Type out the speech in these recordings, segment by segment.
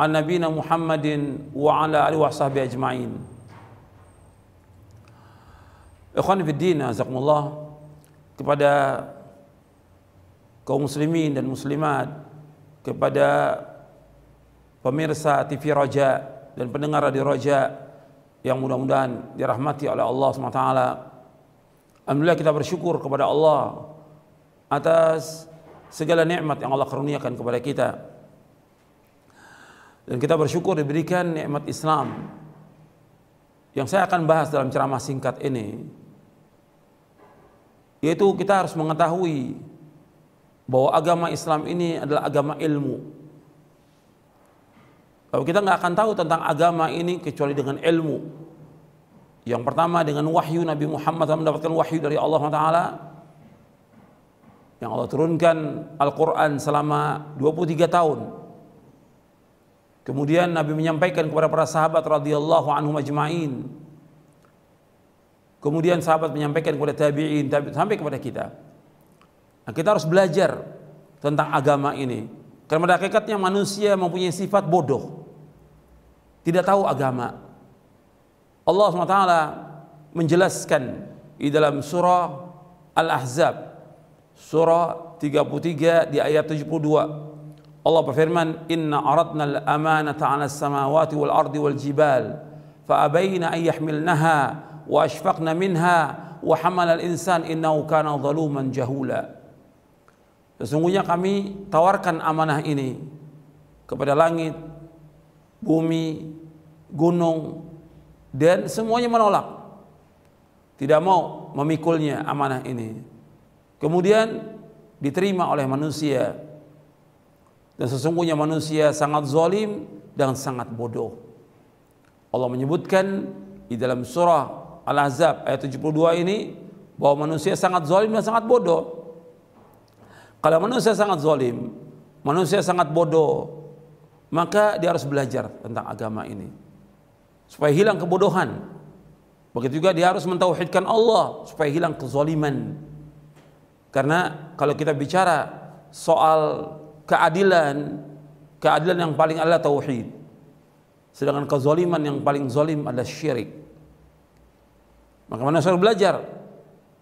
an nabina Muhammadin wa ala alihi washabi ajmain. Ikhwan fiddin jazakumullah kepada kaum muslimin dan muslimat kepada pemirsa TV Raja dan pendengar di Raja, yang mudah-mudahan dirahmati oleh Allah SWT Alhamdulillah kita bersyukur kepada Allah atas segala nikmat yang Allah karuniakan kepada kita dan kita bersyukur diberikan nikmat Islam yang saya akan bahas dalam ceramah singkat ini yaitu kita harus mengetahui bahwa agama Islam ini adalah agama ilmu. Kalau kita nggak akan tahu tentang agama ini kecuali dengan ilmu. Yang pertama dengan wahyu Nabi Muhammad SAW mendapatkan wahyu dari Allah Taala yang Allah turunkan Al-Quran selama 23 tahun. Kemudian Nabi menyampaikan kepada para sahabat radhiyallahu anhum ajma'in Kemudian sahabat menyampaikan kepada tabi'in sampai kepada kita. Nah, kita harus belajar tentang agama ini. Karena pada hakikatnya manusia mempunyai sifat bodoh. Tidak tahu agama. Allah SWT menjelaskan di dalam surah Al-Ahzab surah 33 di ayat 72 Allah berfirman inna aradna al-amanata 'ala as-samawati wal ardi wal jibal fa abayna an yahmilnaha wa ashfaqna minha wa hamala al-insan innahu kana zaluman jahula. Sesungguhnya kami tawarkan amanah ini kepada langit, bumi, gunung dan semuanya menolak. Tidak mau memikulnya amanah ini. Kemudian diterima oleh manusia. Dan sesungguhnya manusia sangat zalim dan sangat bodoh. Allah menyebutkan di dalam surah Al-Ahzab ayat 72 ini bahwa manusia sangat zalim dan sangat bodoh. Kalau manusia sangat zalim, manusia sangat bodoh, maka dia harus belajar tentang agama ini. Supaya hilang kebodohan. Begitu juga dia harus mentauhidkan Allah supaya hilang kezaliman. Karena kalau kita bicara soal keadilan, keadilan yang paling adalah tauhid. Sedangkan kezaliman yang paling zalim adalah syirik. Maka manusia belajar.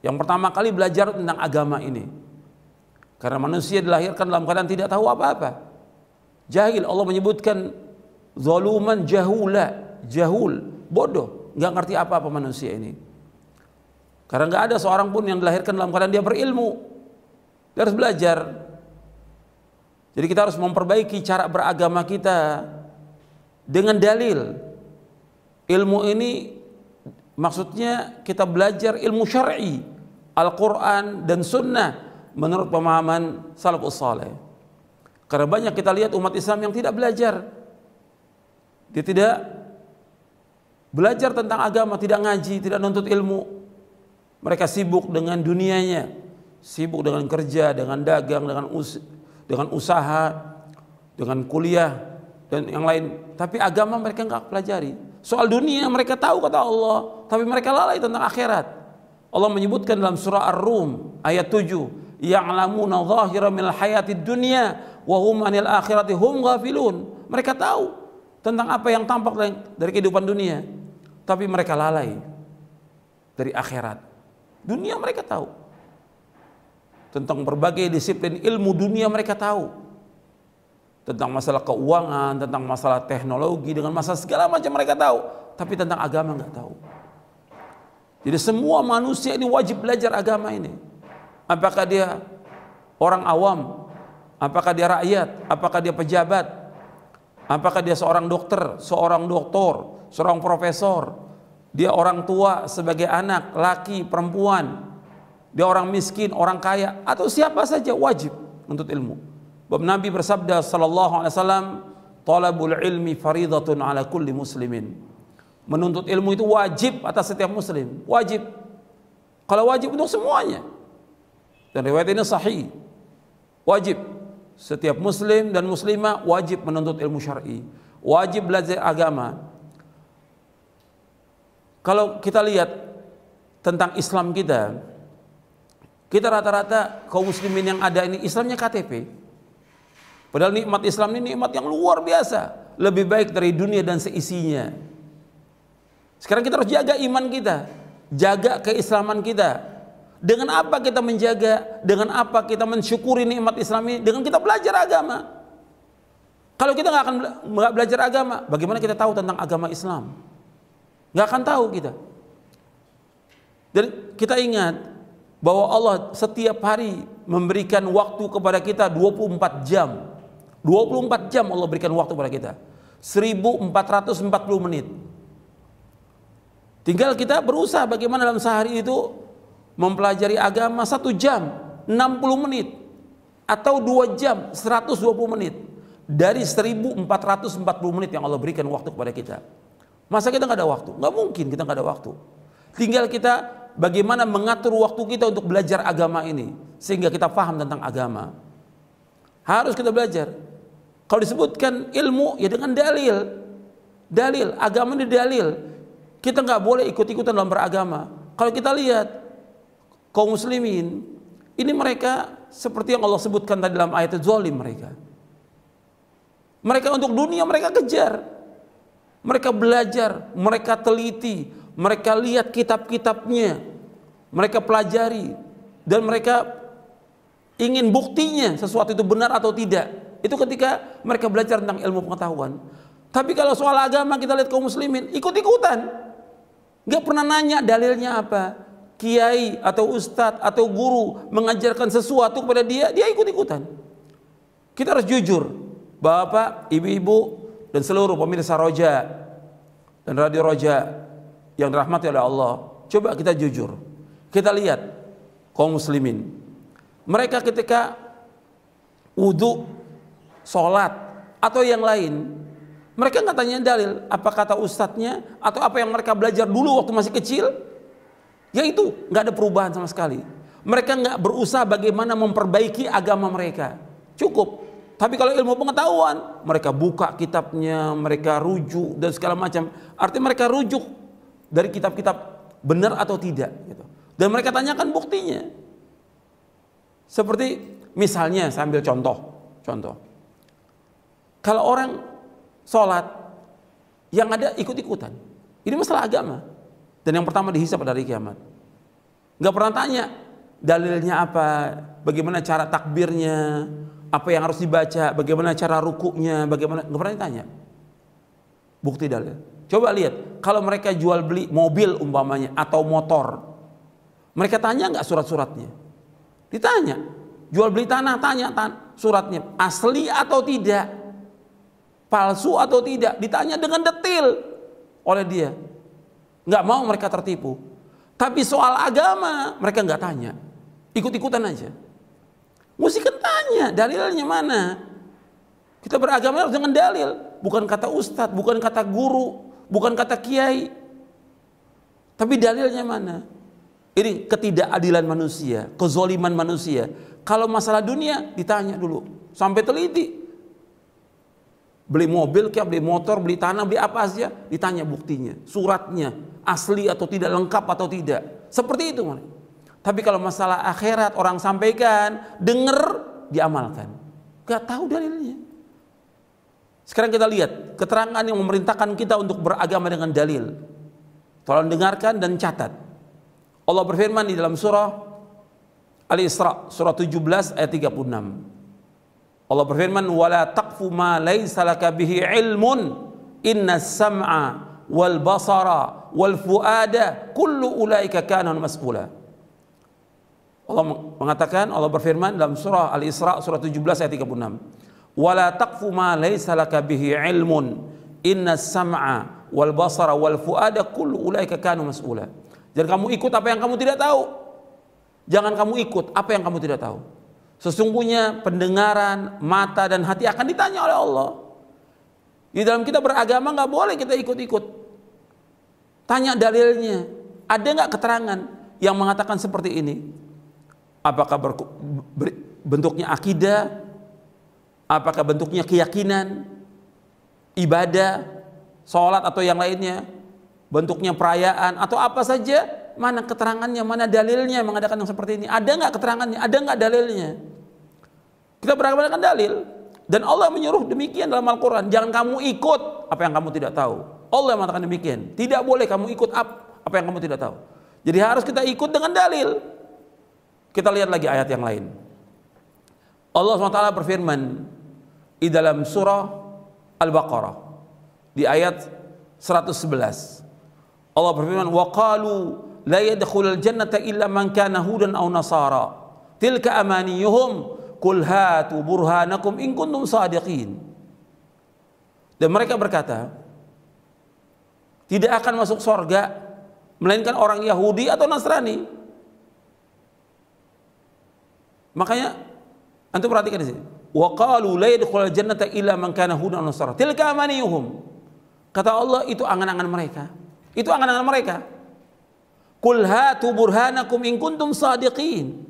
Yang pertama kali belajar tentang agama ini. Karena manusia dilahirkan dalam keadaan tidak tahu apa-apa. Jahil. Allah menyebutkan zaluman jahula, jahul, bodoh, nggak ngerti apa-apa manusia ini. Karena nggak ada seorang pun yang dilahirkan dalam keadaan dia berilmu. Dia harus belajar. Jadi kita harus memperbaiki cara beragama kita dengan dalil. Ilmu ini Maksudnya kita belajar ilmu syar'i, Al-Quran dan Sunnah menurut pemahaman salafus saleh. Karena banyak kita lihat umat Islam yang tidak belajar. Dia tidak belajar tentang agama, tidak ngaji, tidak nuntut ilmu. Mereka sibuk dengan dunianya, sibuk dengan kerja, dengan dagang, dengan us dengan usaha, dengan kuliah dan yang lain. Tapi agama mereka nggak pelajari. Soal dunia mereka tahu kata Allah, tapi mereka lalai tentang akhirat. Allah menyebutkan dalam surah Ar-Rum ayat 7, "Ya'lamuna dhahira minal hayatid dunya wa hum 'anil akhirati hum ghafilun." Mereka tahu tentang apa yang tampak dari kehidupan dunia, tapi mereka lalai dari akhirat. Dunia mereka tahu. Tentang berbagai disiplin ilmu dunia mereka tahu. Tentang masalah keuangan, tentang masalah teknologi, dengan masalah segala macam mereka tahu, tapi tentang agama nggak tahu. Jadi semua manusia ini wajib belajar agama ini. Apakah dia orang awam, apakah dia rakyat, apakah dia pejabat, apakah dia seorang dokter, seorang doktor, seorang profesor, dia orang tua sebagai anak, laki, perempuan, dia orang miskin, orang kaya, atau siapa saja wajib untuk ilmu. Bab Nabi bersabda sallallahu alaihi wasallam, talabul ilmi faridatun ala kulli muslimin. Menuntut ilmu itu wajib atas setiap muslim, wajib. Kalau wajib untuk semuanya. Dan riwayat ini sahih. Wajib. Setiap muslim dan muslimah wajib menuntut ilmu syar'i. Wajib belajar agama. Kalau kita lihat tentang Islam kita, kita rata-rata kaum muslimin yang ada ini Islamnya KTP. Padahal nikmat Islam ini nikmat yang luar biasa, lebih baik dari dunia dan seisinya. Sekarang kita harus jaga iman kita, jaga keislaman kita. Dengan apa kita menjaga? Dengan apa kita mensyukuri nikmat Islam ini? Dengan kita belajar agama. Kalau kita nggak akan belajar agama, bagaimana kita tahu tentang agama Islam? Nggak akan tahu kita. Dan kita ingat bahwa Allah setiap hari memberikan waktu kepada kita 24 jam 24 jam Allah berikan waktu pada kita. 1440 menit. Tinggal kita berusaha bagaimana dalam sehari itu mempelajari agama satu jam, 60 menit. Atau dua jam, 120 menit. Dari 1440 menit yang Allah berikan waktu kepada kita. Masa kita nggak ada waktu? Nggak mungkin kita nggak ada waktu. Tinggal kita bagaimana mengatur waktu kita untuk belajar agama ini. Sehingga kita paham tentang agama. Harus kita belajar. Kalau disebutkan ilmu ya dengan dalil. Dalil, agama ini dalil. Kita nggak boleh ikut-ikutan dalam beragama. Kalau kita lihat kaum muslimin, ini mereka seperti yang Allah sebutkan tadi dalam ayat zalim mereka. Mereka untuk dunia mereka kejar. Mereka belajar, mereka teliti, mereka lihat kitab-kitabnya, mereka pelajari dan mereka ingin buktinya sesuatu itu benar atau tidak. Itu ketika mereka belajar tentang ilmu pengetahuan. Tapi kalau soal agama kita lihat kaum muslimin ikut-ikutan. Gak pernah nanya dalilnya apa. Kiai atau ustadz atau guru mengajarkan sesuatu kepada dia, dia ikut-ikutan. Kita harus jujur. Bapak, ibu-ibu, dan seluruh pemirsa roja dan radio roja yang dirahmati oleh Allah. Coba kita jujur. Kita lihat kaum muslimin. Mereka ketika wudhu sholat atau yang lain mereka nggak tanya dalil. Apa kata ustadznya? Atau apa yang mereka belajar dulu waktu masih kecil? Ya itu nggak ada perubahan sama sekali. Mereka nggak berusaha bagaimana memperbaiki agama mereka. Cukup. Tapi kalau ilmu pengetahuan mereka buka kitabnya mereka rujuk dan segala macam. Artinya mereka rujuk dari kitab-kitab benar atau tidak gitu. dan mereka tanyakan buktinya seperti misalnya saya ambil contoh contoh kalau orang sholat yang ada ikut-ikutan. Ini masalah agama. Dan yang pertama dihisap pada hari kiamat. Gak pernah tanya dalilnya apa, bagaimana cara takbirnya, apa yang harus dibaca, bagaimana cara rukuknya, bagaimana gak pernah ditanya. Bukti dalil. Coba lihat, kalau mereka jual beli mobil umpamanya atau motor, mereka tanya nggak surat-suratnya? Ditanya. Jual beli tanah, tanya tan suratnya. Asli atau tidak? Palsu atau tidak? Ditanya dengan detail oleh dia. Nggak mau mereka tertipu. Tapi soal agama mereka nggak tanya. Ikut-ikutan aja. Mesti kan tanya dalilnya mana? Kita beragama harus dengan dalil. Bukan kata ustadz bukan kata guru bukan kata kiai tapi dalilnya mana ini ketidakadilan manusia kezoliman manusia kalau masalah dunia ditanya dulu sampai teliti beli mobil, kayak beli motor, beli tanah, beli apa saja, ditanya buktinya, suratnya, asli atau tidak, lengkap atau tidak. Seperti itu. Tapi kalau masalah akhirat orang sampaikan, dengar, diamalkan. Gak tahu dalilnya. Sekarang kita lihat keterangan yang memerintahkan kita untuk beragama dengan dalil. Tolong dengarkan dan catat. Allah berfirman di dalam surah Al-Isra surah 17 ayat 36. Allah berfirman wala taqfu ma laisa laka bihi ilmun inna sam'a wal basara wal fuada kullu ulaika kana mas'ula Allah mengatakan Allah berfirman dalam surah Al-Isra surah 17 ayat 36 wala taqfu ma laisa laka bihi ilmun inna sam'a wal basara wal fuada kullu ulaika kana mas'ula jangan kamu ikut apa yang kamu tidak tahu jangan kamu ikut apa yang kamu tidak tahu Sesungguhnya pendengaran, mata dan hati akan ditanya oleh Allah. Di dalam kita beragama nggak boleh kita ikut-ikut. Tanya dalilnya. Ada nggak keterangan yang mengatakan seperti ini? Apakah bentuknya akidah? Apakah bentuknya keyakinan? Ibadah? Sholat atau yang lainnya? Bentuknya perayaan atau apa saja? Mana keterangannya? Mana dalilnya mengadakan yang seperti ini? Ada nggak keterangannya? Ada nggak dalilnya? Kita beragama dengan dalil. Dan Allah menyuruh demikian dalam Al-Quran. Jangan kamu ikut apa yang kamu tidak tahu. Allah mengatakan demikian. Tidak boleh kamu ikut apa yang kamu tidak tahu. Jadi harus kita ikut dengan dalil. Kita lihat lagi ayat yang lain. Allah SWT berfirman di dalam surah Al-Baqarah di ayat 111. Allah berfirman, "Wa qalu la yadkhulul jannata illa man kana hudan aw nasara. Tilka amaniyuhum Kul hatu burhanakum in kuntum sadiqin. Dan mereka berkata, tidak akan masuk sorga melainkan orang Yahudi atau Nasrani. Makanya antum perhatikan di sini. Wa qalu la yadkhulul jannata illa man kana hudan nasara. Tilka amaniyuhum. Kata Allah itu angan-angan mereka. Itu angan-angan mereka. Kul hatu burhanakum in kuntum sadiqin.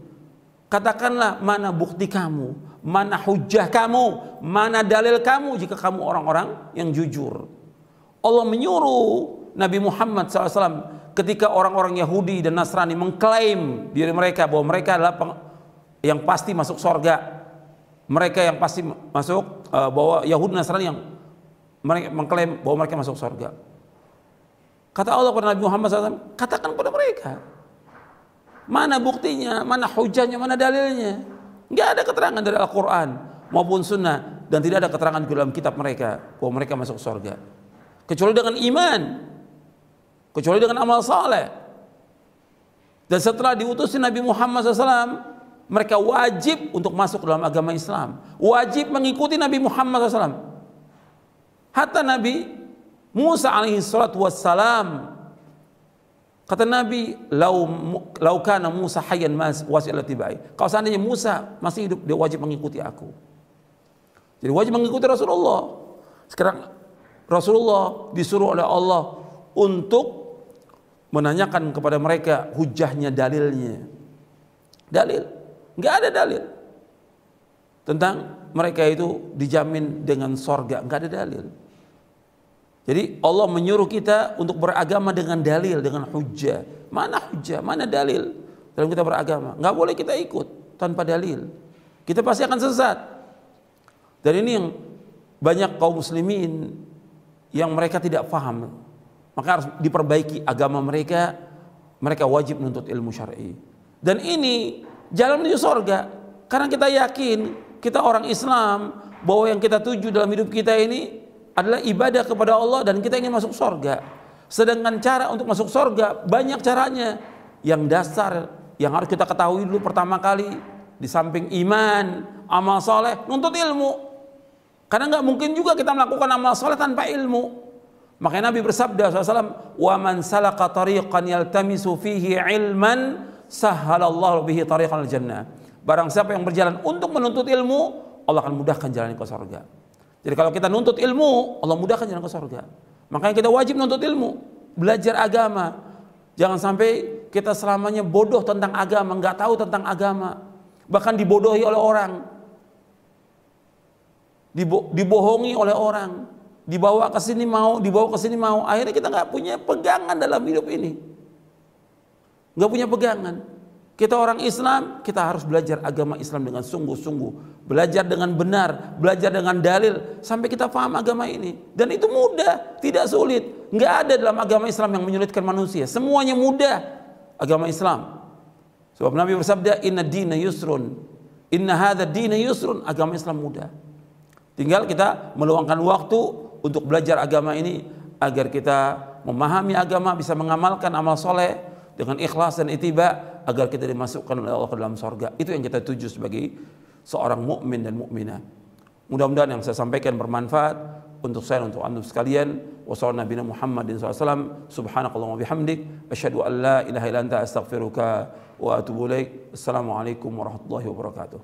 Katakanlah mana bukti kamu, mana hujah kamu, mana dalil kamu jika kamu orang-orang yang jujur. Allah menyuruh Nabi Muhammad SAW ketika orang-orang Yahudi dan Nasrani mengklaim diri mereka bahwa mereka adalah yang pasti masuk sorga. Mereka yang pasti masuk uh, bahwa Yahudi Nasrani yang mereka mengklaim bahwa mereka masuk sorga. Kata Allah kepada Nabi Muhammad SAW, katakan kepada mereka, Mana buktinya, mana hujahnya, mana dalilnya? Enggak ada keterangan dari Al-Quran maupun Sunnah dan tidak ada keterangan di dalam kitab mereka bahwa mereka masuk surga. Kecuali dengan iman, kecuali dengan amal saleh. Dan setelah diutus Nabi Muhammad SAW, mereka wajib untuk masuk dalam agama Islam. Wajib mengikuti Nabi Muhammad SAW. Hatta Nabi Musa alaihi salatu wassalam Kata Nabi, lau lau kana Musa hayyan mas wasilah tibai. Kalau seandainya Musa masih hidup, dia wajib mengikuti aku. Jadi wajib mengikuti Rasulullah. Sekarang Rasulullah disuruh oleh Allah untuk menanyakan kepada mereka hujahnya, dalilnya. Dalil, nggak ada dalil tentang mereka itu dijamin dengan sorga, nggak ada dalil. Jadi Allah menyuruh kita untuk beragama dengan dalil, dengan hujah. Mana hujah, mana dalil dalam kita beragama? Nggak boleh kita ikut tanpa dalil. Kita pasti akan sesat. Dan ini yang banyak kaum muslimin yang mereka tidak paham. Maka harus diperbaiki agama mereka. Mereka wajib menuntut ilmu syar'i. Dan ini jalan menuju sorga. Karena kita yakin kita orang Islam bahwa yang kita tuju dalam hidup kita ini adalah ibadah kepada Allah dan kita ingin masuk surga. Sedangkan cara untuk masuk surga banyak caranya. Yang dasar yang harus kita ketahui dulu pertama kali di samping iman, amal soleh, nuntut ilmu. Karena nggak mungkin juga kita melakukan amal soleh tanpa ilmu. Makanya Nabi bersabda SAW, "Wa man salaka tariqan yaltamisu fihi ilman, sahhalallahu bihi tariqan al-jannah." Barang siapa yang berjalan untuk menuntut ilmu, Allah akan mudahkan jalan ke surga. Jadi kalau kita nuntut ilmu, Allah mudahkan jalan ke surga. Makanya kita wajib nuntut ilmu, belajar agama. Jangan sampai kita selamanya bodoh tentang agama, nggak tahu tentang agama, bahkan dibodohi oleh orang, Dibo dibohongi oleh orang, dibawa ke sini mau, dibawa ke sini mau. Akhirnya kita nggak punya pegangan dalam hidup ini, nggak punya pegangan. Kita orang Islam, kita harus belajar agama Islam dengan sungguh-sungguh, belajar dengan benar, belajar dengan dalil sampai kita paham agama ini. Dan itu mudah, tidak sulit. Nggak ada dalam agama Islam yang menyulitkan manusia. Semuanya mudah agama Islam. Sebab Nabi bersabda, "Inna dina yusrun." Inna hadha dina yusrun. Agama Islam mudah. Tinggal kita meluangkan waktu untuk belajar agama ini agar kita memahami agama, bisa mengamalkan amal soleh dengan ikhlas dan itiba agar kita dimasukkan oleh Allah ke dalam sorga. Itu yang kita tuju sebagai seorang mukmin dan mukminah. Mudah-mudahan yang saya sampaikan bermanfaat untuk saya untuk anda sekalian. Wassalamualaikum Muhammadin SAW. Bihamdik. An la ilaha illa anta astaghfiruka wa atubu ilaik. Assalamualaikum warahmatullahi wabarakatuh.